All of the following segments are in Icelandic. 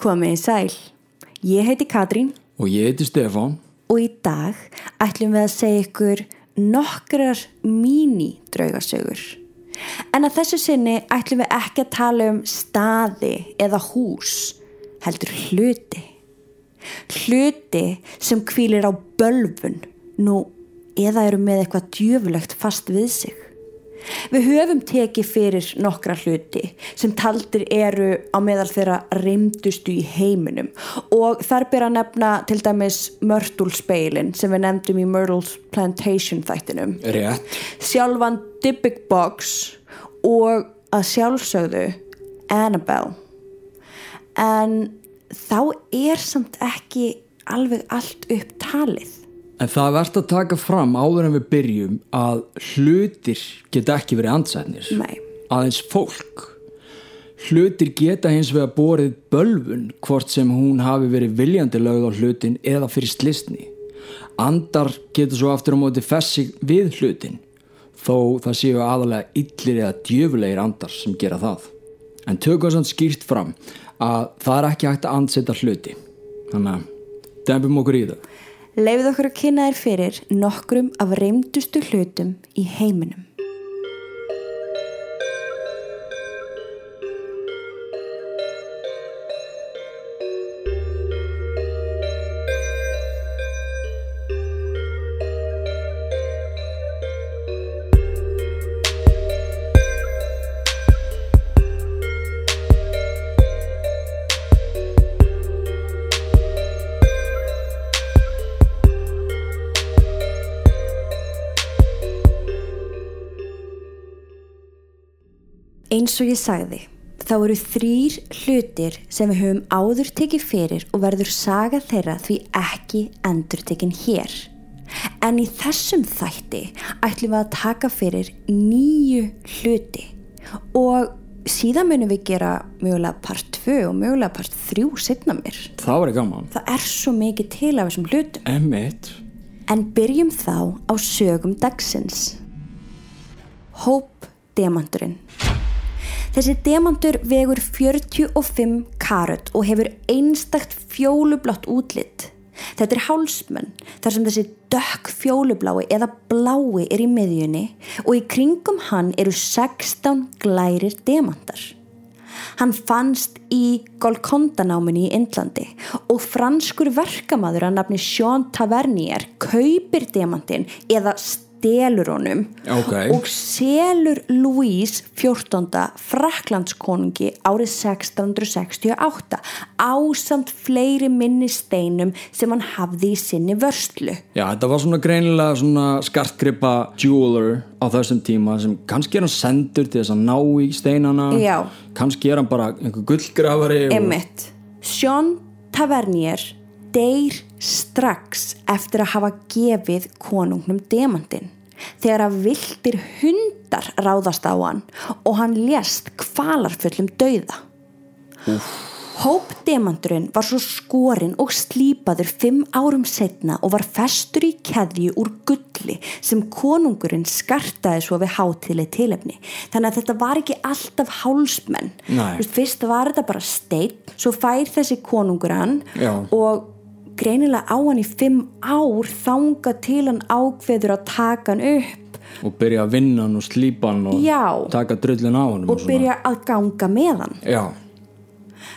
Komið í sæl. Ég heiti Katrín Og ég heiti Stefán. og í dag ætlum við að segja ykkur nokkrar mini-draugasögur. En að þessu sinni ætlum við ekki að tala um staði eða hús, heldur hluti. Hluti sem kvílir á bölvun, nú eða eru með eitthvað djöfulegt fast við sig. Við höfum tekið fyrir nokkra hluti sem taldir eru á meðal þeirra reymdustu í heiminum. Og þar ber að nefna til dæmis Mörtulspeilin sem við nefndum í Myrtle's Plantation þættinum. Rétt. sjálfan Dybbuk Box og að sjálfsögðu Annabelle. En þá er samt ekki alveg allt upp talið En það er verðt að taka fram áður en við byrjum að hlutir geta ekki verið ansætnir. Nei. Aðeins fólk. Hlutir geta hins vegar borið bölvun hvort sem hún hafi verið viljandi lögð á hlutin eða fyrir slisni. Andar geta svo aftur á móti fessi við hlutin þó það séu aðalega illir eða djöfulegir andar sem gera það. En tökum sann skýrt fram að það er ekki hægt að anseta hluti. Þannig að dempum okkur í það. Leifið okkur að kynna þér fyrir nokkrum af reymdustu hlutum í heiminum. Eins og ég sagði, þá eru þrýr hlutir sem við höfum áður tekið fyrir og verður saga þeirra því ekki endur tekin hér. En í þessum þætti ætlum við að taka fyrir nýju hluti og síðan munum við gera mögulega part 2 og mögulega part 3 setna mér. Það var gaman. Það er svo mikið til af þessum hlutum. Emmett. En byrjum þá á sögum dagsins. Hope Demandurinn. Þessi demantur vegur 45 karat og hefur einstakt fjólublátt útlitt. Þetta er hálsmenn þar sem þessi dökk fjólublái eða blái er í miðjunni og í kringum hann eru 16 glærir demantar. Hann fannst í Golconda-náminni í Indlandi og franskur verkamaður að nafni Jean Tavernier kaupir demantinn eða stelur honum Ok. og selur Louise 14. Fraklandskonungi árið 1668 ásamt fleiri minni steinum sem hann hafði í sinni vörslu. Já, þetta var svona greinilega svona skartgripa jeweler á þessum tíma sem kannski er hann sendur til þess að ná í steinana. Já. Kannski er hann bara einhver gullgrafari. og- Emmitt. Sean Tavernier deyr strax eftir að hafa gefið konungnum demantinn þegar að vildir hundar ráðast á hann og hann lést kvalarfullum dauða. Hope demandurinn var svo skorinn og slípaður fimm árum setna og var festur í keðju úr gulli sem konungurinn skartaði svo við hátileg tilefni. Þannig að þetta var ekki alltaf hálsmenn. Nei. Fyrst var þetta bara steinn, svo fær þessi konungur hann og greinilega á hann í fimm ár þanga til hann ákveður að taka hann upp Og byrja að vinna hann og slípa hann og Já. taka drullin á hann. og byrja að ganga með hann. Já,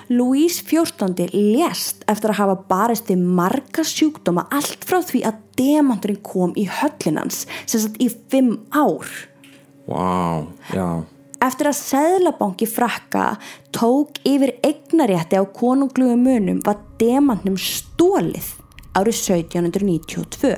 Louise XIV lést eftir að hafa barist við marga sjúkdóma allt frá því að demanturinn kom í höllinans sem sagt í fimm ár. vá, já. Eftir að seðlabanki frakka tók yfir eignarétti á konunglugu munum var demantnum stólið árið 1792.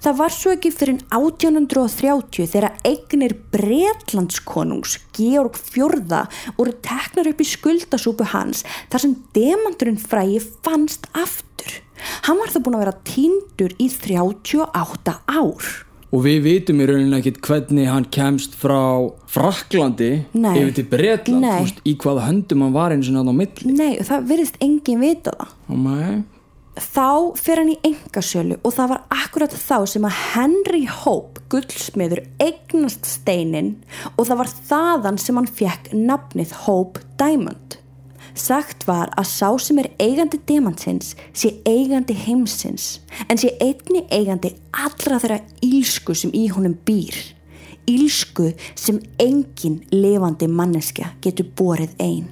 Það var svo ekki fyrir 1830 þegar eignir Bretlandskonungs Georg Fjörða voru teknar upp í skuldasúpu hans þar sem demanturinn frægi fannst aftur. Hann var það búin að vera týndur í 38 ár. Og við vitum í rauninni ekkit hvernig hann kemst frá Fraklandi Nei. yfir til Bretland. Nei. Þú veist, í hvaða höndum hann var eins og nátt á milli. Nei, það virðist engin vita það. Og maður, Þá fer hann í engasölu og það var akkurat þá sem að Henry Hope, guldsmiður, eignast steinin og það var þaðan sem hann fekk nafnið Hope Diamond. Sagt var að sá sem er eigandi demantsins sé eigandi heimsins en sé einni eigandi allra þeirra ílsku sem í honum býr. Ílsku sem engin levandi manneskja getur borið einn.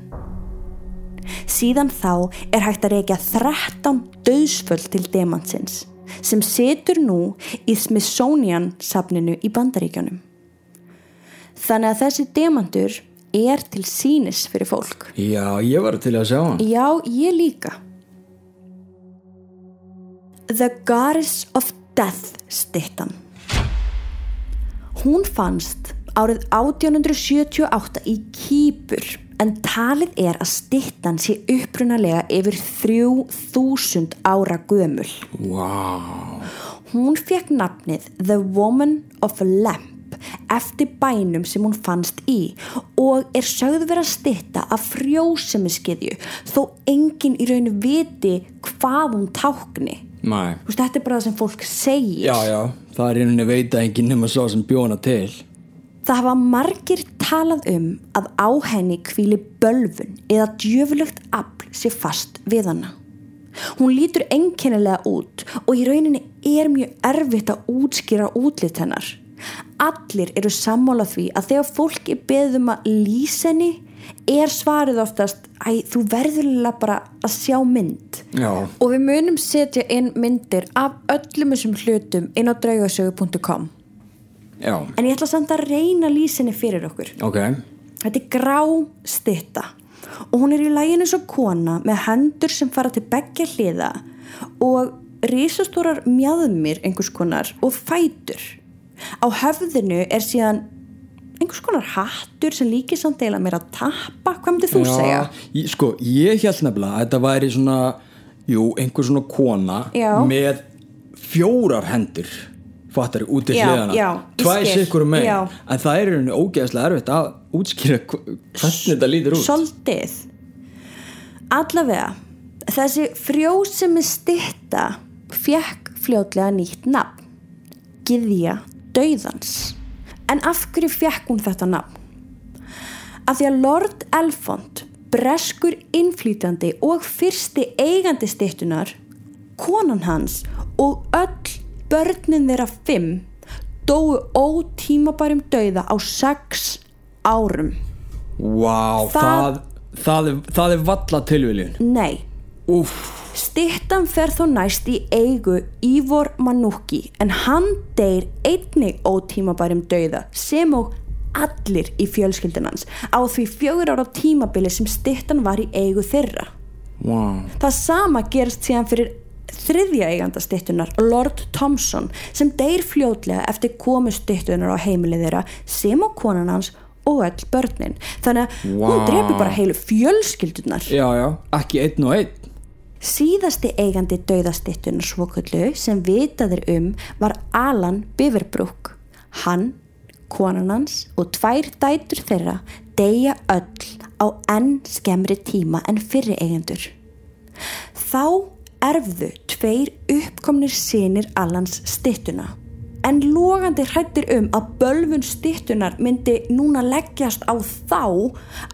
Síðan þá er hægt að reykja 13 döðsföll til demantsins sem setur nú í Smithsonian safninu í bandaríkjónum. Þannig að þessi demantur er til sínis fyrir fólk. Já, ég var til að sjá hann. Já, ég líka. The Goddess of Death stittan. Hún fannst árið 1878 í Kýpur en talið er að stittan sé upprunalega yfir 3000 ára gömul. Vá. Hún fekk nafnið The Woman of Lamp eftir bænum sem hún fannst í og er sögðu verið að stitta af frjósemiskiðju þó enginn í rauninu viti hvað hún tákni. Veist, þetta er bara það sem fólk segir. Já, já, það er einhvern veginn veita enginn nema svo sem bjóna til. Það hafa margir talað um að á henni kvíli bölfun eða djöfulegt afl sé fast við hana. Hún lítur enkennilega út og í rauninni er mjög erfitt að útskýra útlit hennar. Allir eru sammála því að þegar fólk er beðum að lýsa henni er svarið oftast að þú verður bara að sjá mynd. Já. Og við munum setja inn myndir af öllum þessum hlutum inn á draugasögu.com. En ég ætla samt að reyna lýsinni fyrir okkur. ok. Þetta er grá stitta og hún er í læginu svo kona með hendur sem fara til beggja hliða og risastórar mjöðmir einhvers konar og fætur. Á höfðinu er síðan einhvers konar hattur sem líkir samt eila mér að tappa. Hvað myndir þú segja? Ég, sko, ég held nefnilega að þetta væri svona, jú, einhver svona kona Já. með fjórar hendur fattar út til Já, hliðana já, skil. sikkur um Já. en það er henni ógeðslega erfitt að útskýra hv- hvernig þetta lítur út Soldið. Allavega, þessi frjósemi stitta fekk fljótlega nýtt nafn. Gyðja Dauðans. En af hverju fekk hún þetta nafn? Af því að Lord Elfond, breskur innflýtjandi og fyrsti eigandi stittunar, konan hans og öll börnin þeirra fimm dóu ótímabærum dauða á sex árum. Vá, Það- það, það, er, það er valla tilviljun Nei, Stittan fer þó næst í eigu Ívor Manúki en hann deyr einnig ótímabærum dauða sem og allir í fjölskyldunans á því fjögur ára tímabili sem stittan var í eigu þeirra. wow Það sama gerst síðan fyrir þriðja eiganda stittunar, Lord Thompson, sem deyr fljótlega eftir komu stittunar á heimilið þeirra sem og konan hans og öll börnin. Þannig að hún Vá. drepi bara heilu fjölskyldunar. Já, já, ekki einn og einn Síðasti eigandi dauðastittunar svoköllu sem vitaðir um var Alan Biverbrook. Hann, konan hans og tvær dætur þeirra deyja öll á enn skemmri tíma en fyrri eigendur. Þá erfðu tveir uppkomnir sinir Alans stittuna. En logandi hrættir um að bölvun stittunar myndi núna leggjast á þá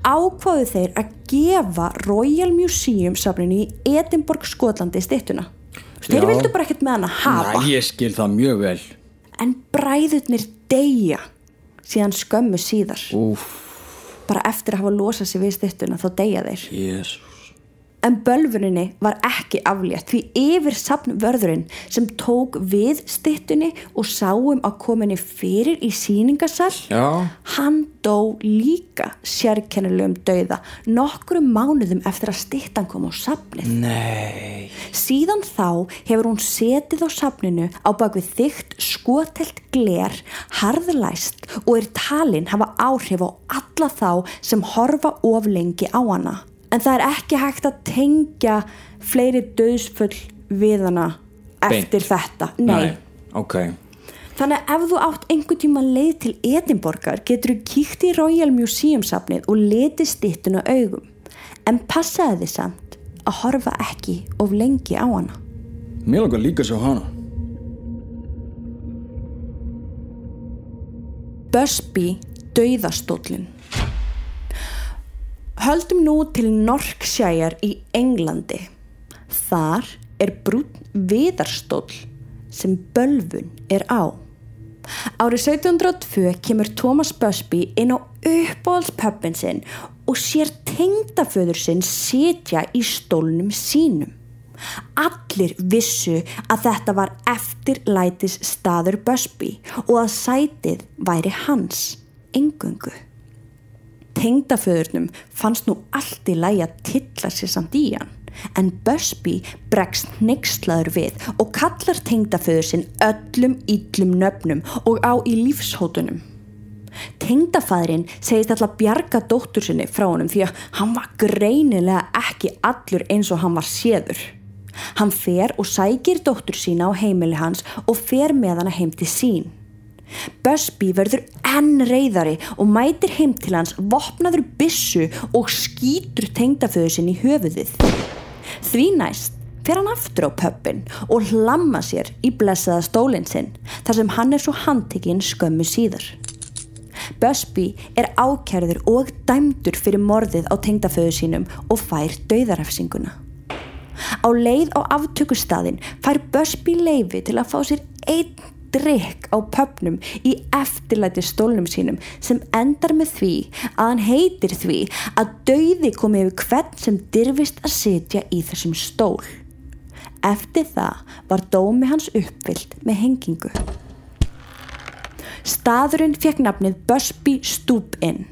ákváðu þeir að gefa Royal Museum safninu í Edinborg, Skotlandi stittuna. Þeir vildu bara ekkert með hann að hafa. Næ, ég skil það mjög vel En bræðurnir deyja síðan skömmu síðar. Úff, Bara eftir að hafa losað sig við stittuna þá deyja þeir. jésus En bölvuninni var ekki aflétt því yfir safnvörðurinn sem tók við stittunni og sáum að kominni fyrir í síningasall, Já, hann dó líka sérkennilegum dauða nokkrum mánuðum eftir að stittan kom á safnið. nei Síðan þá hefur hún setið á safninu á bakvið þygt skotelt gler, harðlæst og er talin hafa áhrif á alla þá sem horfa of lengi á hana. En það er ekki hægt að tengja fleiri döðsfull við hana eftir Beint. þetta. Nei. ok Þannig að ef þú átt einhver tíma leið til Edinborgar getur þú kíkt í Royal Museum safnið og letið stittuna augum. En passaði þið samt að horfa ekki of lengi á hana. Mér langar líka svo hana Busby dauðastóllin Höldum nú til Norkshire í Englandi. Þar er brún viðarstóll sem bölfun er á. Árið 1702 kemur Thomas Busby inn á uppáhaldspöppin sinn og sér tengdaföður sinn setja í stólnum sínum. Allir vissu að þetta var eftirlætis staður Busby og að sætið væri hans, engungu. Tengdaföðurnum fannst nú allt í lægi að tilla sér samt í hann en Busby bregst nextlaður við og kallar tengdaföður sinn öllum yllum nöfnum og á í lífshótunum. Tengdafæðrin segist alltaf bjarga dóttur sinni frá honum því að hann var greinilega ekki allur eins og hann var séður. Hann fer og sækir dóttur sína á heimili hans og fer með hana heim til sín. Busby verður enn reyðari og mætir heim til hans vopnaður bissu og skýtur tengdaföðu sinni í höfuðið. Því næst fer hann aftur á pöppin og hlamma sér í blessaða stólinn sinn þar sem hann er svo handtekinn skömmu síðar. Busby er ákjærður og dæmdur fyrir morðið á tengdaföðu sínum og fær dauðarefsinguna. Á leið á aftökustadin fær Busby leifi til að fá sér einn drikk á pöpnum í eftirlæti stólnum sínum sem endar með því að hann heitir því að dauði komi yfir hvern sem dyrfist að sitja í þessum stól. Eftir það var dómi hans uppfyllt með hengingu. Staðurinn fekk nafnið Busby Stoop Inn.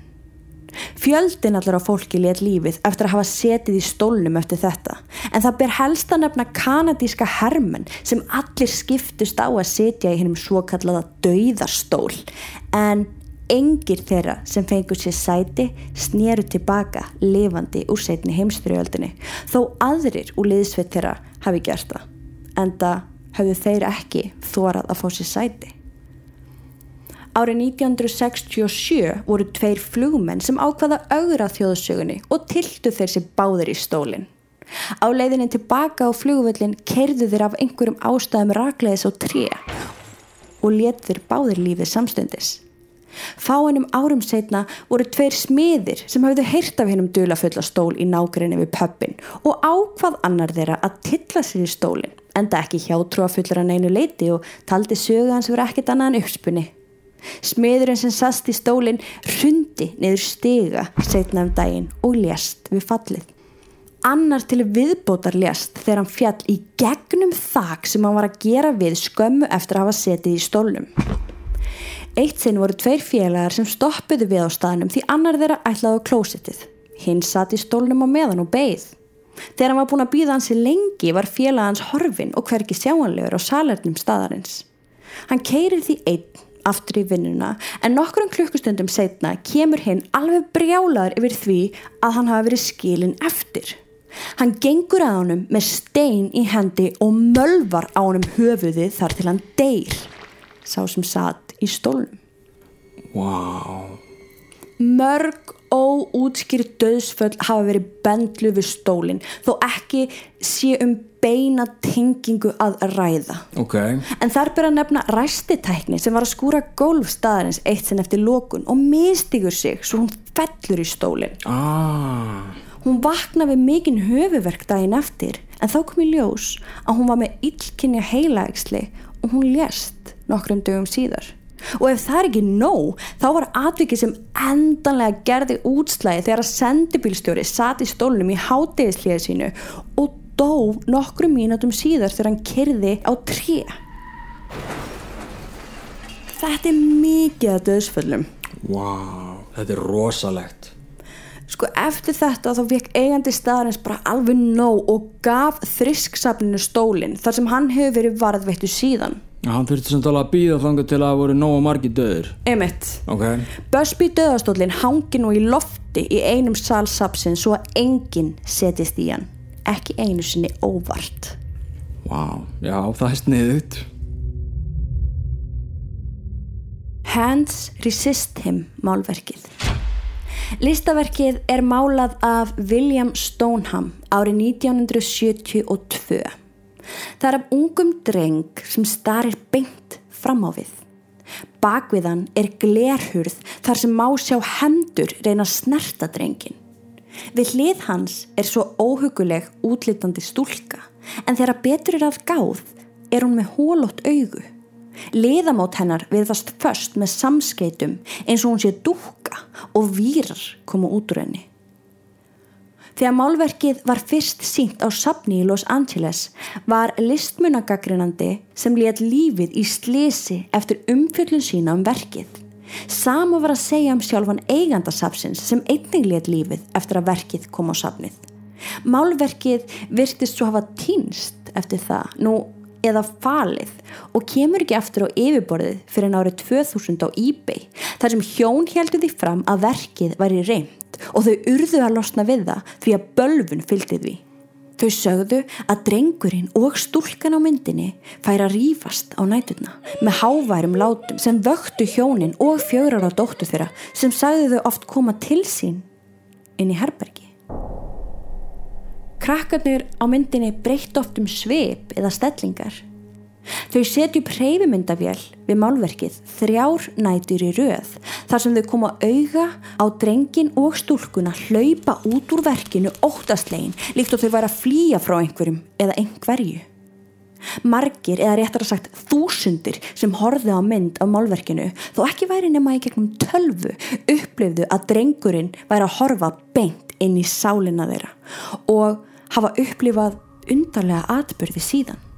Fjöldin allar á fólki let lífið eftir að hafa setið í stólnum eftir þetta. En það ber helst að nefna kanadíska hermen sem allir skiptust á að setja í hennum svo kallaða dauðarstól en engir þeirra sem fengur sér sæti snýru tilbaka lifandi úr setni heimstriöldinni þó aðrir úr liðsveit þeirra hafi gert það en það hafðu þeir ekki þórað að fá sér sæti. Árið 1967 voru tveir flugmenn sem ákvaða augra þjóðsögunni og tiltu þeir sér báðir í stólinn. Á leiðinni tilbaka á flugvöllin kerðu þeir af einhverjum ástæðum rakleðis og tré og let þeir báðir lífið samstundis. Fáinum árum setna voru tveir smiðir sem hafðu heyrt af hennum dulafulla stól í nákrenni við pöppin og ákvað annar þeirra að tilla sér í stólinn enda ekki hjátrú að fullra neinu leiti og taldi sögu hans verið ekkit annað en uppspunni. Smiðurinn sem sast í stólinn hrundi niður stiga setna um daginn og lést við fallið. Annar til viðbótar lést þegar hann fjall í gegnum þak sem hann var að gera við skömmu eftir að hafa setið í stólnum. Eitt sinn voru tveir félagar sem stoppuðu við á staðnum því annar þeirra ætlaði á klósitið. Hinn satt í stólnum á meðan og beigð. Þegar hann var búin að býða hansi lengi var félagans horfin og hverki sjáanlegur á salernum staðarins. Hann keirir því einn aftur í vinnuna en nokkrum klukkustundum setna kemur hinn alveg brjálaður yfir því að hann hafi verið skilin eftir. Hann gengur að honum með stein í hendi og mölvar á honum höfuðið þar til hann deyr, sá sem satt í stólnum. Wow. Mörg óútskýrt döðsföll hafa verið bendlu við stólinn þó ekki sé um beina tengingu að ræða. Ok. En þar ber að nefna ræstitækni sem var að skúra gólfstaðarins eitt sinn eftir lokun og mistigur sig svo hún fellur í stólinn. Ah. Hún vakna við mikinn höfuverk daginn eftir en þá kom í ljós að hún var með illkynja heilaægsli og hún lést nokkrum dögum síðar. Og ef það er ekki nóg, þá var atvikið sem endanlega gerði útslæði þegar að sendibílstjóri sati í stólnum í hátegisliðið sínu og dó nokkru mínutum síðar þegar hann kyrði á tré. Þetta er mikið að döðsföllum. Wow. Þetta er rosalegt. Sko eftir þetta þá fekk eigandi staðarins bara alveg nóg og gaf þrisksafninu stólinn þar sem hann hefur verið varðveittu síðan. Hann þurfti sem tala að býða þanga til að það voru nóga margi döður. Emitt. Ok. Busby döðastólinn hangi nú í lofti í einum salsapsin svo að enginn setjist í hann. Ekki einu sinni óvart. Wow. Já, það er sniðut. Hands Resist Him málverkið. Listaverkið er málað af William Stoneham árið 1972. Það er af ungum dreng sem starir beint fram á við. Bakviðan er glerhurð þar sem má sjá hendur reyna snerta drengin. Við hlið hans er svo óhuguleg útlitandi stúlka en þegar betur er að gáð er hún með hólótt augu. Liðamót hennar viðfast först með samskeitum eins og hún sé dúka og výrar koma út úr henni. Þegar málverkið var fyrst sínt á sapni í Los Angeles var listmunagagrinandi sem létt lífið í slisi eftir umfjöldun sína um verkið. Sama var að segja um sjálfan eigandasapsins sem einnig létt lífið eftir að verkið kom á sapnið. Málverkið virtist svo hafa týnst eftir það, nú eða falið og kemur ekki aftur á yfirborðið fyrir en árið 2000 á eBay þar sem hjón heldur því fram að verkið var í reynd og þau urðu að losna við það því að bölfun fylgdi því. Þau sögðu að drengurinn og stúlkan á myndinni fær að rýfast á nætuna með háværum látum sem vöktu hjónin og fjögrar á dóttu þeirra sem sagðu þau oft koma til sín inn í herbergi. Krakkarnir á myndinni breytt oft um sveip eða stellingar Þau setju preyfimyndavél við málverkið þrjár nætur í röð þar sem þau koma auga á drengin og stúlkuna hlaupa út úr verkinu óttastlegin líkt og þau væri að flýja frá einhverjum eða einhverju. Margir eða réttar að sagt þúsundir sem horfið á mynd á málverkinu þó ekki væri nema í gegnum tölvu upplifðu að drengurinn væri að horfa beint inn í sálina þeirra og hafa upplifað undarlega atbyrði síðan.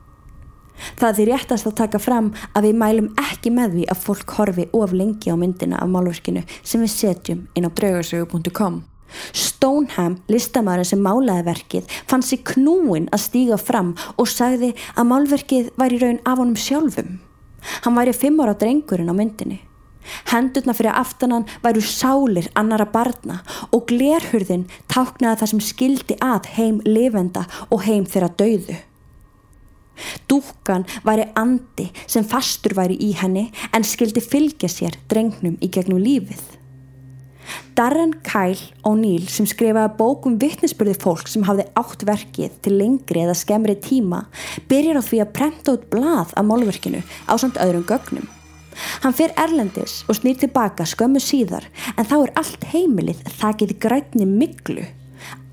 Það er réttast að taka fram að við mælum ekki með því að fólk horfi of lengi á myndina af málverkinu sem við setjum inn á draugarsögu.com. Stoneham, listamæðurinn sem málaði verkið, fann sér knúin að stíga fram og sagði að málverkið væri raun af honum sjálfum. Hann væri fimm ára drengurinn á myndinni. Hendurna fyrir aftanan væru sálir annara barna og glerhurðin táknaði það sem skildi að heim lifenda og heim þeirra dauðu. Dúkan væri andi sem fastur væri í henni en skildi fylgja sér drengnum í gegnum lífið. Darren Kyle O'Neill sem skrifaði bókum vittnesbyrði fólk sem hafði átt verkið til lengri eða skemmri tíma byrjar á því að prenta út blað af málverkinu á samt öðrum gögnum. Hann fer erlendis og snýr tilbaka skömmu síðar en þá er allt heimilið þakkið grætni miklu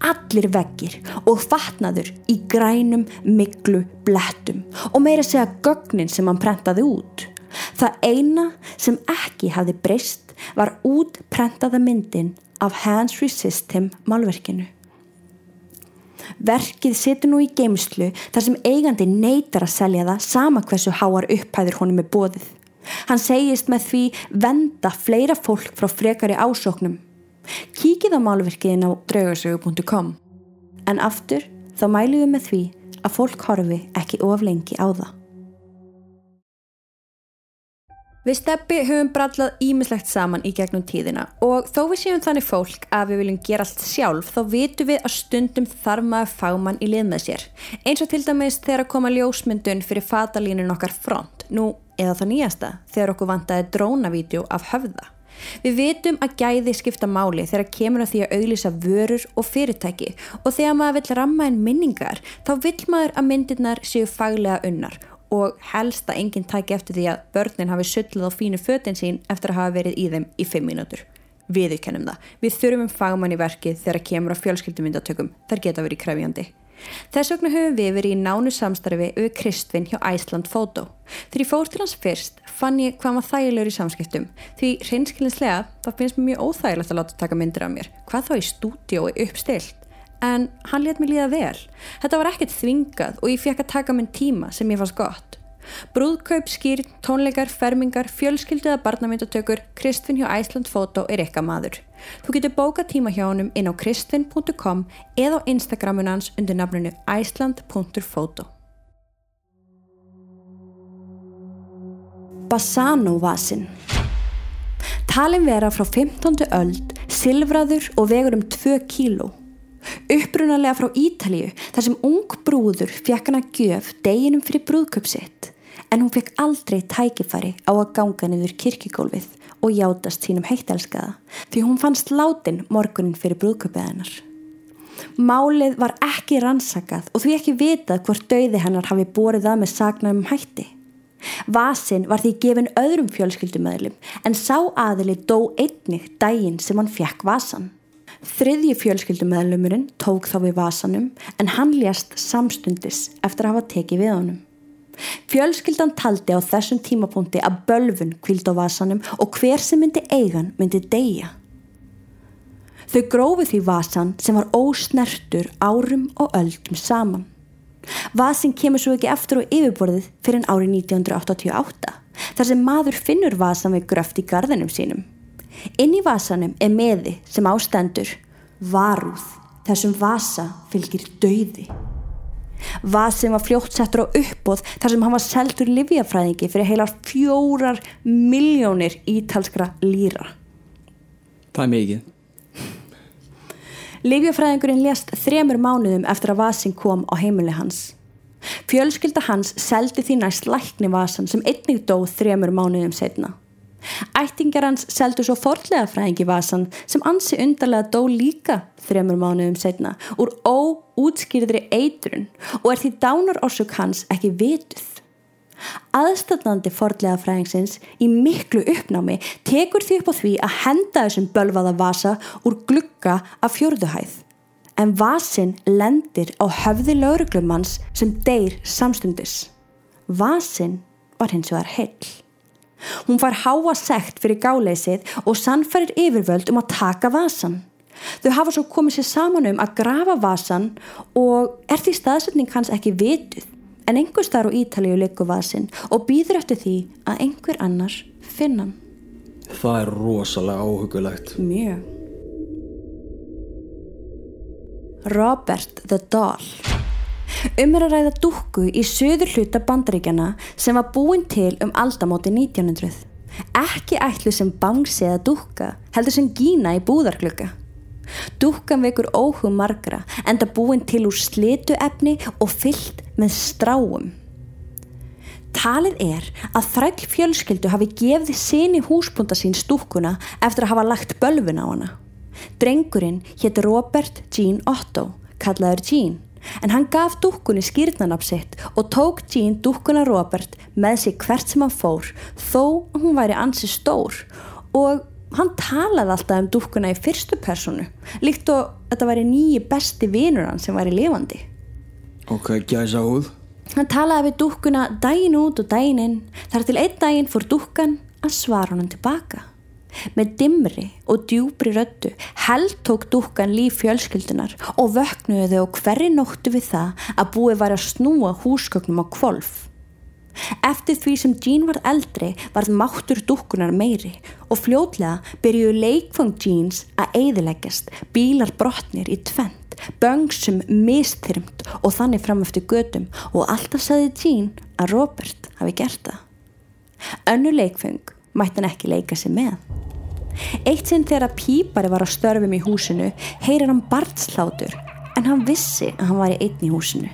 allir veggir og fatnaður í grænum miklu blettum og meira segja gögnin sem hann prentaði út. Það eina sem ekki hafði breyst var útprentaða myndin af Hans Resist Him málverkinu. Verkið setur nú í geimslu þar sem eigandi neytar að selja það sama hversu háar upphæður honum er bóðið. Hann segist með því venda fleira fólk frá frekari ásóknum Kíkið á málverkiðin á draugarsögu.com en aftur þá mælum við með því að fólk horfi ekki of lengi á það. Við steppi höfum brallað ímislegt saman í gegnum tíðina og þó við séum þannig fólk að við viljum gera allt sjálf þá vitum við að stundum þarf maður fámann í lið með sér. Eins og til dæmis þegar að koma ljósmyndun fyrir fatalínun okkar front, nú eða það nýjasta þegar okkur vantaði drónavídjó af höfða. Við vitum að gæði skipta máli þegar kemur að því að auglýsa vörur og fyrirtæki og þegar maður vill ramma en minningar þá vill maður að myndirnar séu faglega unnar og helst að enginn tæki eftir því að börnin hafi söllið á fínu fötin sín eftir að hafa verið í þeim í fimm mínútur. Við kennum það. Við þurfum fagmann í verkið þegar kemur á fjölskyldumyndatökum. Þar geta verið krefjandi. Þess vegna höfum við verið í nánu samstarfi auð Kristvin hjá Æsland Fótó. Þegar ég fór til hans fyrst fann ég hvað maður þægilegur í samskiptum því hreinskilinslega þá finnst mér mjög óþægilegt að láta taka myndir af mér. Hvað þá í stúdiói uppstilt? En hann let mér líða vel. Þetta var ekkert þvingað og ég fekk að taka minn tíma sem ég fannst gott. Brúðkaup, skýr, tónleikar, fermingar, fjölskyldiða barnamyndatökur, Kristvin hjá Æsland Fótó er eitthvað maður. Þú getur bóka tíma hjá honum inn á kristvin.com eða á Instagramunans undir nafnunu iceland.photo. Bassano-vasin Talin vera frá 15. öld, silfraður og vegur um 2 kíló. Upprunalega frá Ítalíu þar sem ung brúður fekk hana gjöf deginum fyrir brúðköpsitt en hún fekk aldrei tækifæri á að ganga niður kirkigólfið og játast sínum heittelskaða því hún fannst látin morgunin fyrir brúðköpið hennar. Málið var ekki rannsakað og því ekki vitað hvort dauði hennar hafi borið það með sagnarum hætti. Vasin var því gefin öðrum fjölskyldumöðlum en sá aðili dó einnig dægin sem hann fekk vasan. Þriðji fjölskyldumæðlumurinn tók þá við vasanum en hann lést samstundis eftir að hafa tekið við honum. Fjölskyldan taldi á þessum tímapunkti að bölfun kvild á vasanum og hver sem myndi eigan myndi deyja. Þau grófi því vasan sem var ósnertur árum og öldum saman. Vasin kemur svo ekki eftir á yfirborðið fyrir árið 1988 þar sem maður finnur vasan við gröft í gardinum sínum. Inn í vasanum er meði sem ástendur varúð þessum vasa fylgir dauði. Vasin var fljótt settur á uppbóð þar sem hann var seldur livjafræðingi fyrir heilar fjórar miljónir ítalskra lýra. Það er mikið. Livjafræðingurinn lést þremur mánuðum eftir að vasin kom á heimili hans. Fjölskylda hans seldi því næst lækni vasan sem einnig dó þremur mánuðum setna. Ættingar hans seldu svo forlega fræðingi vasan sem ansi undarlega dó líka þremur mánuðum setna úr óútskýrðri eitrun og er því dánar orsök hans ekki vituð. Aðstæðnandi forlega fræðingsins í miklu uppnámi tekur því upp á því að henda þessum bölvaða vasa úr glugga af fjörðuhæð. En vasin lendir á höfði lauruglumanns sem deyr samstundis. Vasin var hins vegar heill. Hún far háa sekt fyrir gáleysið og sannfærir yfirvöld um að taka vasan. Þau hafa svo komið sér saman um að grafa vasan og er því staðsetning hans ekki vituð en einhver starf á Ítalíu leikur vasin og býður eftir því að einhver annar finna hann. Það er rosalega áhugulegt. Mjög. Robert the Doll Um er að ræða dúkku í söður hluta bandaríkjana sem var búin til um aldamóti 1900. Ekki ætlu sem bangsi eða dúkka, heldur sem gína í búðarklukka. Dúkkan vekur óhug margra enda búin til úr slitu efni og fyllt með stráum. Talið er að þræll fjölskyldu hafi gefið sinni húsbúnda sín stúkkuna eftir að hafa lagt bölfun á hana. Drengurinn hétt Robert Jean Otto, kallaður Jean, en hann gaf dúkkunni skýrnanab sitt og tók Jean dúkkuna Robert með sig hvert sem hann fór þó hún væri ansi stór. Og hann talaði alltaf um dúkkuna í fyrstu personu líkt og þetta væri nýji besti vinur hann sem væri lifandi. Ok, gæsa húð. hann talaði við dúkkuna daginn út og daginn inn. Þar til einn daginn fór dúkkan að svara honum tilbaka með dimri og djúbri röttu held tók dúkkan líf fjölskyldunar og vöknuðu þau og hverri nóttu við það að búið var að snúa húsgögnum á kvolf Eftir því sem Jean var eldri varð máttur dúkkunar meiri og fljótlega byrjuðu leikfang Jeans að eiðileggjast, bílar brotnir í tvent, böngsum mistyrmt og þannig fram eftir gödum og alltaf saði Jean að Robert hafi gert það. Önnu leikfang mætti hann ekki leika sig með. Eitt sinn þegar pípari var á störfum í húsinu heyrir hann barnslátur en hann vissi að hann var í einn í húsinu.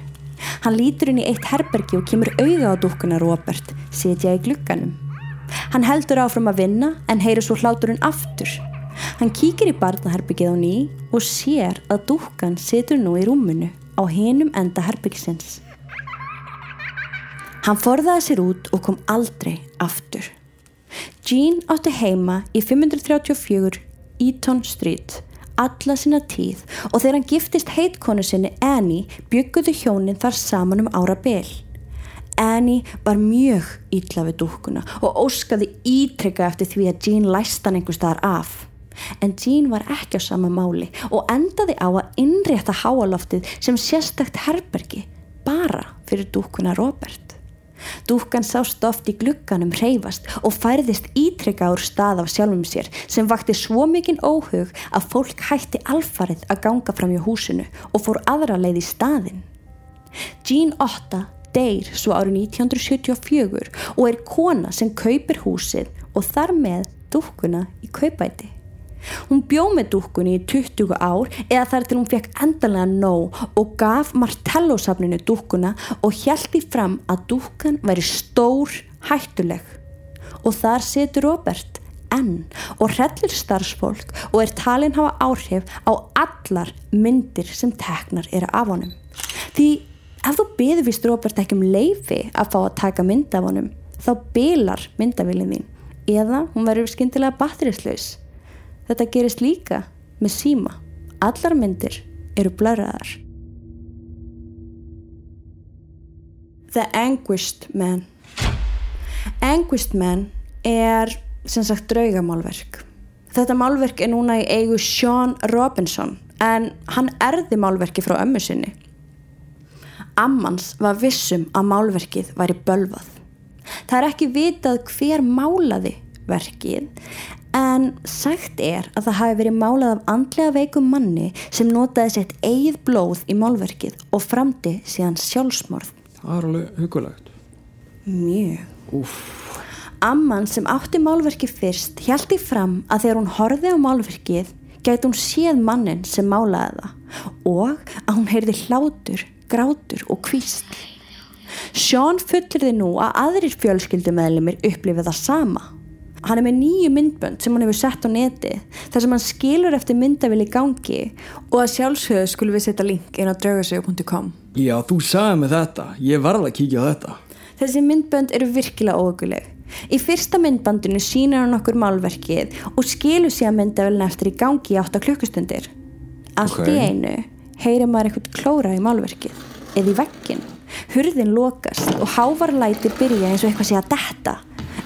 Hann lítur inn í eitt herbergi og kemur auða á dúkkuna Robert, setja í glukkanum. Hann heldur áfram að vinna en heyrir svo hláturinn aftur. Hann kíkir í barnaherbyggið á ný og sér að dúkkan situr nú í rúmunu á hinum enda herbyggisins. Hann forðaði sér út og kom aldrei aftur. Jean átti heima í 534 Eaton Street alla sína tíð og þegar hann giftist heitkonu sinni Annie bygguðu hjónin þar saman um ára byl. Annie var mjög ítla við dúkkuna og óskaði ítrekka eftir því að Jean læst hann einhver staðar af. En Jean var ekki á sama máli og endaði á að innrétta háaloftið sem sérstakt herbergi bara fyrir dúkkuna Robert. Dúkkan sást oft í glugganum reyfast og færðist ítrekka úr stað af sjálfum sér sem vakti svo mikinn óhug að fólk hætti alfarið að ganga fram í húsinu og fór aðra leið í staðin. Jean Otta deyr svo árið 1974 og er kona sem kaupir húsið og þar með dúkkuna í kaupæti. Hún bjóð með dúkkunni í 20 ár eða þar til hún fekk endanlega nóg og gaf Martello-safninu dúkkuna og hjælti fram að dúkkan væri stór hættuleg. Og þar setur Robert enn og hrellir starfsfólk og er talin hafa áhrif á allar myndir sem teknar eru af honum. Því ef þú beður vist Robert ekki um leifi að fá að taka mynd af honum þá bilar myndavilin þín eða hún verður skindilega batterislaus. Þetta gerist líka með síma. Allar myndir eru blöraðar. The Anguished Man Anguished Man er sem sagt draugamálverk. Þetta málverk er núna í eigu Sean Robinson en hann erði málverki frá ömmu sinni. Ammans var vissum að málverkið væri bölvað. Það er ekki vitað hver málaði verkið en sagt er að það hafi verið málað af andlega veikum manni sem notaði sett eigið blóð í málverkið og framdi síðan sjálfsmorð. Það er alveg hugulegt. Mjög. Úff. Amman sem átti málverkið fyrst í fram að þegar hún horfið á málverkið gæti hún séð mannin sem málaði það og að hún heyrði hlátur, grátur og kvísl. Sean fullirði nú að aðrir fjölskyldumæðlimir upplifið það sama. Hann er með nýju myndbönd sem hann hefur sett á neti þar sem hann skilur eftir myndavili gangi og að sjálfsögðu skulum við setja link inn á draugasögu.com Já, þú sagði mig þetta. Ég varð að kíkja á þetta. Þessi myndbönd eru virkilega óökuleg. Í fyrsta myndbandinu sýnir hann okkur málverkið og skilur síðan myndavillin eftir í gangi í 8 klukkustundir. Allt Ok. í einu heyrir maður eitthvað klóra í málverkið eða í veggin. Hurðin lokast og hávarlæti byrja eins og eitthvað sé að detta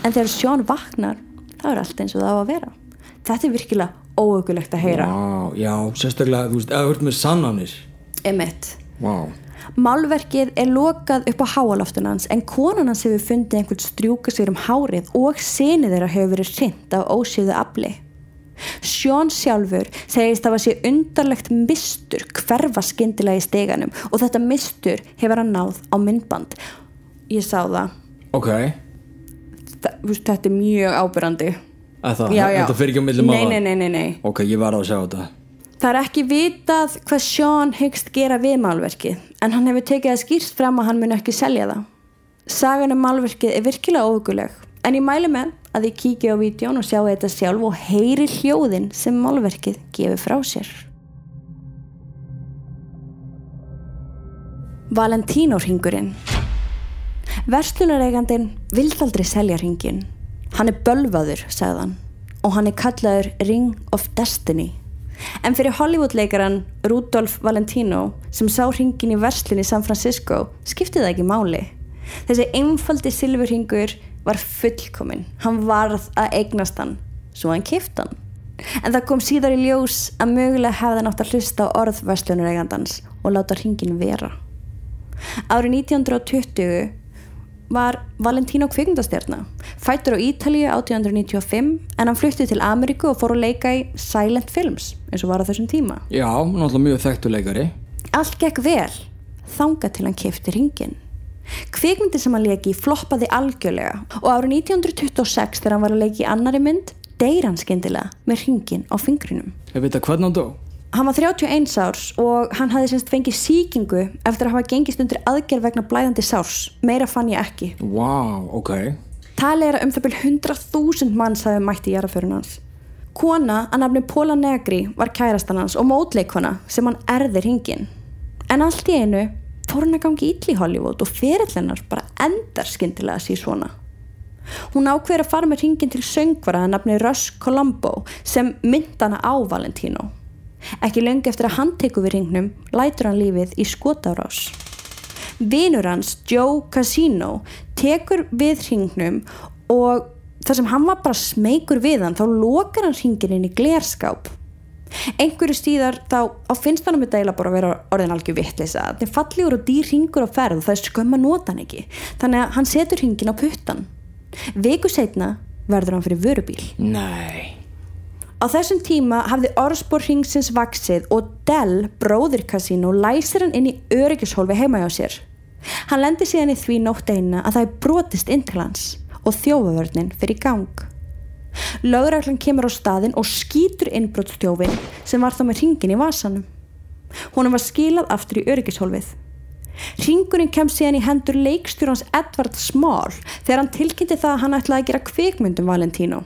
en þegar Sjón vaknar þá er allt eins og það á að vera. Þetta er virkilega óökulegt að heyra. Vá, já, sérstaklega, þú veist, eða þú ert með sannanir. Emmett. Vá. Málverkið er lokað upp á háaloftun hans en konan hans hefur fundið einhvern strjúka sér um hárið og sinni þeirra hefur verið hrind af ósýðu afli. Sjón sjálfur segist að það sé undarlegt mistur hverfa skyndilega í steganum og þetta mistur hefur hann náð á myndband. Ég sá það. Ok. Þetta er mjög ábyrrandi. Að það, Já, já. þetta fyrir ekki á millum Nei, nei, nei, nei, nei. Ok, ég var að sjá þetta. Það er ekki vitað hvað Sean hyggst gera við málverkið en hann hefur tekið að skýrst fram að hann mun ekki selja það. Sagan um málverkið er virkilega óguleg en ég mæli með að þið kíkja á vídjón og sjá þetta sjálf og heyri hljóðin sem málverkið gefur frá sér. Valentínórhingurinn Verslunareigandin vild aldrei selja hringin. Hann er bölvaður, sagðan, og hann er kallaður Ring of Destiny. En fyrir Hollywood-leikaran Rudolf Valentino sem sá hringin í verslun í San Francisco skipti það ekki máli. Þessi einfaldi silfurhingur var fullkominn. Hann varð að eignast hann, svo hann kipt hann. En það kom síðar í ljós að mögulega hefði hann átt að hlusta á orð verslunareigandans og láta hringin vera. Árið 1920 var Valentino kvikmyndastjarna. Fættur á Ítalíu 1895 en hann flutti til Ameríku og fór að leika í silent films eins og var á þessum tíma. Já, náttúrulega mjög þekktuleikari. Allt gekk vel, þanga til hann kefti ringin. Kvikmyndi sem hann leiki floppaði algjörlega og árið 1926 þegar hann var að leiki í annari mynd deyr hann skyndilega með ringin á fingrinum. Ég veit að hvernig hann dó. Hann var 31 árs og hann hafði semst fengið síkingu eftir að hafa gengist undir aðgerð vegna blæðandi sárs. Meira fann ég ekki. Vá, ok. Talið er að um það byrj 100.000 manns hafi mætt í jarðaförun hans. Kona að nafni Póla Negri var kærastan hans og mótleikona sem hann erði hringin. En allt í einu fór hann að gangi ítli í Hollywood og fyrirlennar bara endar skyndilega sér svona. Hún ákveður að fara með hringin til söngvara að nafni Russ Colombo sem mynda hana á Valentino. Ekki lengi eftir að hann tekur við hringnum lætur hann lífið í skotárás. Vinur hans, Joe Casino, tekur við hringnum og þar sem hann var bara smeykur við hann þá lokar hann hringin inn í glerskáp. Einhverju stíðar þá á finnst hann um þetta eiginlega bara að vera orðin algjör vittlisa. Þetta er fallegur og dýr hringur á ferð og það er skömm að nota hann ekki. Þannig að hann setur hringin á puttan. Viku setna verður hann fyrir vörubíl. Nei. Á þessum tíma hafði orðspor hringsins vaksið og Dell, bróðir Casino, læsir hann inn í öryggishólfi heima hjá sér. Hann lendir síðan í því nótt eina að það er brotist inn til hans og þjófavörnin fyrir í gang. Lögreglan kemur á staðin og skýtur innbrotstjófin sem var þá með hringin í vasanum. Honum var skilað aftur í öryggishólfið. Ringurinn kem síðan í hendur leikstjórans Edvard Small þegar hann tilkynnti það að hann ætlaði að gera kvikmyndum Valentino.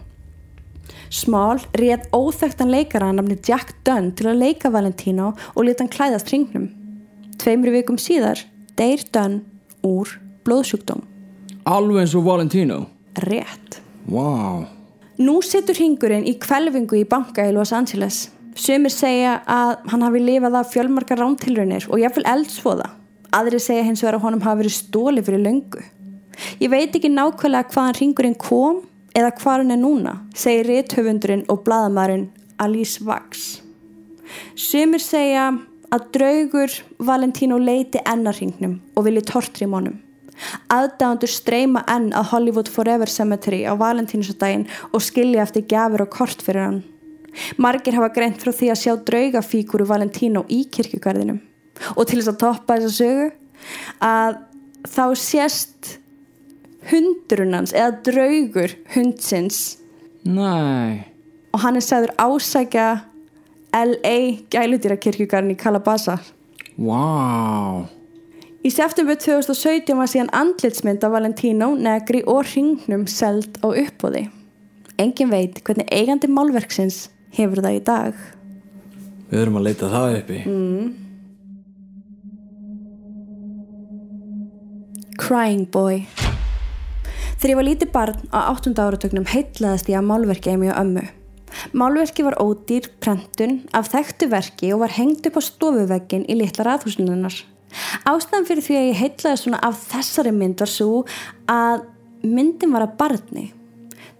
Small réð óþekktan leikara að nafni Jack Dunn til að leika Valentino og leta hann klæðast hringnum. Tveimri vikum síðar deyr Dunn úr blóðsjúkdóm. Alveg eins og Valentino. Rétt. Vá. Nú situr hringurinn í kvelvingu í banka í Los Angeles. Sumir segja að hann hafi lifað af fjölmarkar rántilrunir og jáfnvel eldsvoða. Aðri segja hins vegar að honum hafi verið stóli fyrir löngu. Ég veit ekki nákvæmlega hvaðan ringurinn kom eða hvað hann er núna, segir rétthöfundurinn og bladamærin Alice Vax. Sumir segja að draugur Valentino leiti ennarhingnum og vilji tortri mónum. Aðdæðandur streyma enn að Hollywood Forever Cemetery á Valentínusdaginn og skilja eftir gafur og kort fyrir hann. Margir hafa greint frá því að sjá draugafíkuru Valentino í kirkjugarðinum og til þess að toppa þessa sögu að þá sést hundrunans eða draugur hundsins. Næ, og hann er sagður ásækja LA gæludýrakirkjugarðin í Calabasa vá. Í september 2017 var síðan andlitsmynd af Valentino, Negri og Ringnum seld á uppbóði. Engin veit hvernig eigandi málverksins hefur það í dag. Við erum að leita það uppi. Crying Boy Þegar ég var lítið barn á 8. áratögnum heitlaðist ég að málverki emi og ömmu. Málverki var ódýr prentun af þekktu verki og var hengt upp á stofuveggin í litla raðhúsinunnar. Ástæðan fyrir því að ég heitlaði svona af þessari mynd var svo að myndin var að barni.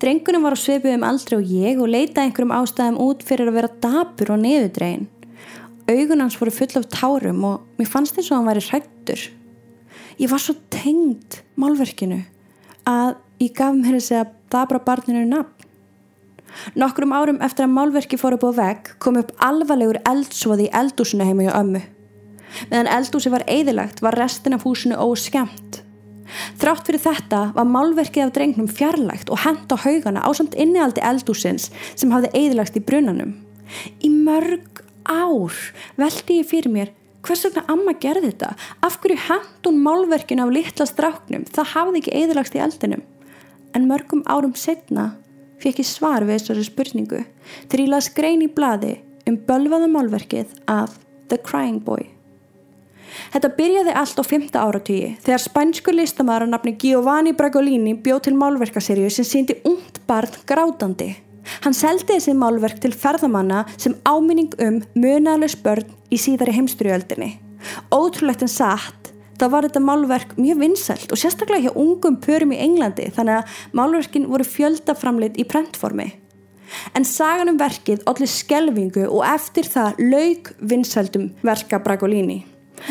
Drengunum var á sveipuðum aldrei og ég og leitaði einhverjum ástæðum út fyrir að vera dapur og neðudregin. Augun hans voru full af tárum og mér fannst eins og hann væri hrættur. Ég var svo tengd málverkinu að ég gaf mér þessi að dabra barninu nafn. Nokkrum árum eftir að málverki fór upp á vegg kom upp alvarlegur eldsvoði í eldúsinu heima hjá ömmu. Meðan eldúsi var eðilagt var restin af húsinu óskemmt. Þrátt fyrir þetta var málverkið af drengnum fjarlægt og hent á haugana á samt innihaldi eldúsins sem hafði eðilagt í brunanum. Í mörg ár veldi ég fyrir mér hvers vegna amma gerði þetta? Af hverju hent hún málverkinu af litla stráknum? Það hafði ekki eðilagst í eldinum. En mörgum árum setna fekk ég svar við þessari spurningu þegar ég las grein í bladi um bölvaða málverkið af The Crying Boy. Þetta byrjaði allt á 5. áratígi þegar spænskur listamæður að nafni Giovanni Bragolini bjóð til málverkaserju sem síndi ungt barn grátandi. Hann seldi þessi málverk til ferðamanna sem áminning um munaðlega börn í síðari heimstriöldinni. Ótrúlegt en satt, þá var þetta málverk mjög vinsælt og sérstaklega hjá ungum pörum í Englandi þannig að málverkin voru fjöldaframleitt í prentformi. En sagan um verkið allir skelvingu og eftir það laug vinsældum verka Bragolini.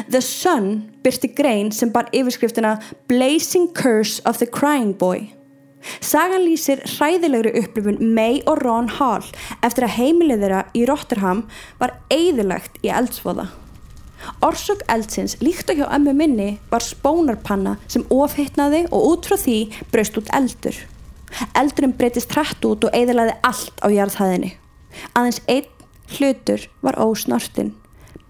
The Sun byrti grein sem bar yfirskriftina Blazing Curse of the Crying Boy. Sagan lýsir hræðilegri upplifun May og Ron Hall eftir að heimilið þeirra í Rotterham var eigðilegt í eldsvoða. Orsök eldsins líkt og hjá ömmu minni var spónarpanna sem ofhittnaði og út frá því braust út eldur. Eldurinn breytist hrætt út og eigðilaði allt á jarðhæðinni. Aðeins einn hlutur var ósnortin,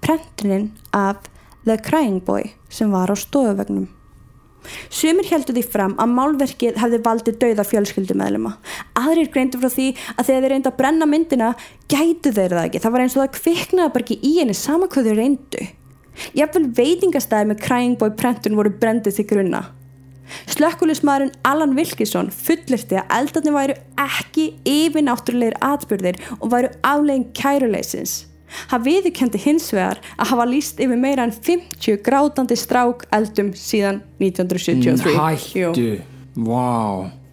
prentuninn af The Crying Boy sem var á stofuvegnum. Sumir heldur því fram að málverkið hefði valdið dauða fjölskyldumæðlema. Aðrir greindu frá því að þegar þeir reyndu að brenna myndina gætu þeir það ekki. Það var eins og það kviknaði bara ekki í henni sama hvað þeir reyndu. Jafnvel veitingastæði með Crying Boy prentun voru brendið til grunna. Slökkulismadurinn Alan Wilkison fullirti að eldarni væru ekki yfirnáttúrulegir atbyrðir og væru aflegin kæruleysins. Hann viðkendi hins vegar að hafa líst yfir meira en 50 grátandi strák eldum síðan 1973. Hættu, vá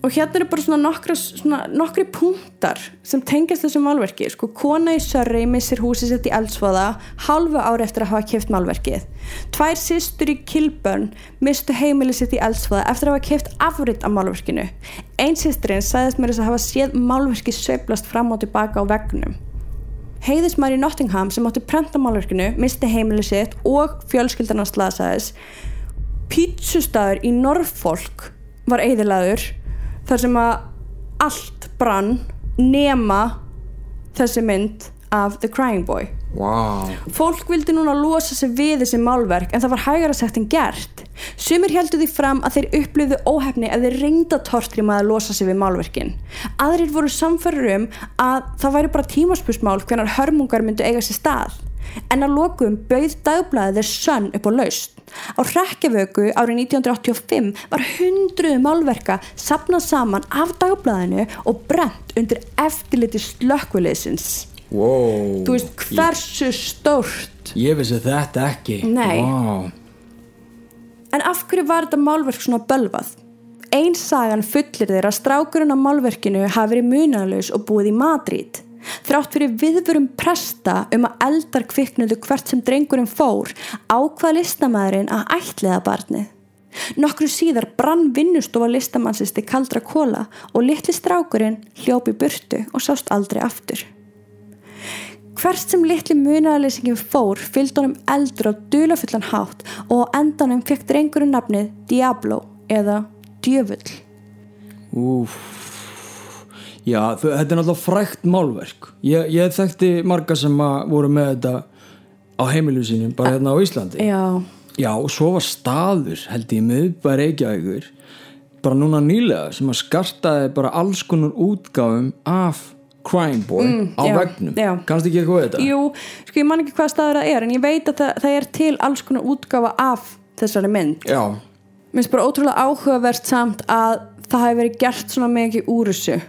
Og hérna eru bara svona nokkra, svona nokkri punktar sem tengjast þessum málverki. Sko, kona í Sörri missir húsið sitt í eldsvoða halvu ári eftir að hafa kæft málverkið. Tvær sýstur í Kilburn mistu heimili sitt í eldsvoða eftir að hafa kæft afritt af málverkinu. Einn sýsturinn sagðist mér þess að hafa séð málverki söiblast fram og tilbaka á vegnum. Heiðismar í Nottingham sem átti prenta málverkinu misti heimili sitt og fjölskyldan hans slasaðis. Pítsustæður í Norfolk var eðilaður þar sem að allt brann nema þessi mynd af The Crying Boy. Wow. Fólk vildi núna losa sig við þessi málverk en það var hægara sagt en gert. Sumir heldur því fram að þeir upplöðu óhefni ef þeir reynda tortrim að losa sig við málverkin. Aðrir voru samferður um að það væri bara tímaspusmál hvernar hörmungar myndu eiga sér stað. En að lokum bauð dagblæðið þeir sönn upp á laust. Á hrekkjavöku árið 1985 var hundruðu málverka sapnað saman af dagblæðinu og brent undir eftirliti slökkviliðsins. wow. þú veist hversu stórt ég, ég vissi þetta ekki Nei. wow. En af hverju var þetta málverk svona bölvað Einn sagan fullir þeirra strákurinn á málverkinu hafi verið munalaus og búið í Madrid. Þrátt fyrir viðvörum presta um að eldar kviknuðu hvert sem drengurinn fór ákvað listamæðurinn að ætliða barnið. Nokkru síðar brann vinnustofa listamannsist í kaldra kóla og litli strákurinn hljópi burtu og sást aldrei aftur. Hvert sem litli munaleysingin fór fylgd honum eldur á dulafullan hátt og endanum fekk drengurinn nafnið Diablo eða Djöfull. Úf. Já, þetta er náttúrulega frækt málverk ég, ég þekkti marga sem að voru með þetta á heimilu sínum bara hérna á Íslandi Já, Já, og svo var staður held ég miðbæri Reykjavíkur bara núna nýlega sem að skartaði bara alls konar útgáfum af Crime Boy á Mm, já, vegnum já. kannst ekki eitthvað þetta? jú, sko ég man ekki hvað staður það er en ég veit að það, það er til alls konar útgáfa af þessari mynd. Já, Mér finnst bara ótrúlega áhugavert samt að það hefur verið gert svona mikið úr þessu.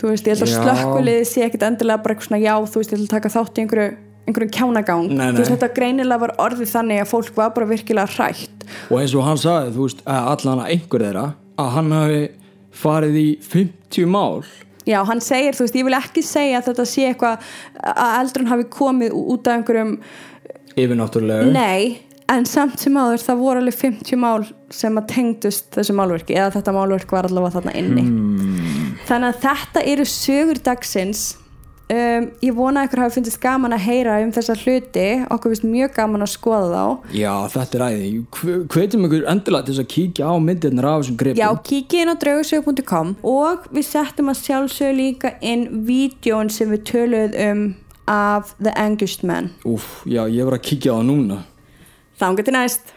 Þú veist, ég held að Já. slökkuliði sé ekkit endilega bara eitthvað svona já, þú veist, ég held að taka þátt í einhverju einhverjum kjánagang. Nei, Þú veist, nei. þetta greinilega var orðið þannig að fólk var bara virkilega hrætt. og eins og hann sagði þú veist, að allan að einhver þeirra að hann hafi farið í 50 mál Já, hann segir, þú veist, ég vil ekki segja að þetta sé eitthvað að eldrun hafi komið út af einhverjum yfirnáttúrulega Nei, en samt sem áður það voru alveg 50 mál sem að tengdust þessu málverki eða þetta málverk var allavega þarna inni Hmm. þannig að þetta eru sögur dagsins um, ég vona að ykkur hafi fundist gaman að heyra um þessa hluti. Okkur finnst mjög gaman að skoða þá. Já, þetta er æði. Hvetjum ykkur endilega til þess að kíkja á myndirnar af þessum gripum? Já, kikið inn á draugasögu.com og við settum að sjálfsög líka inn vídjón sem við töluðum um af The Angushed Man. Úf, já, ég var að kíkja á það núna. Þángu til næst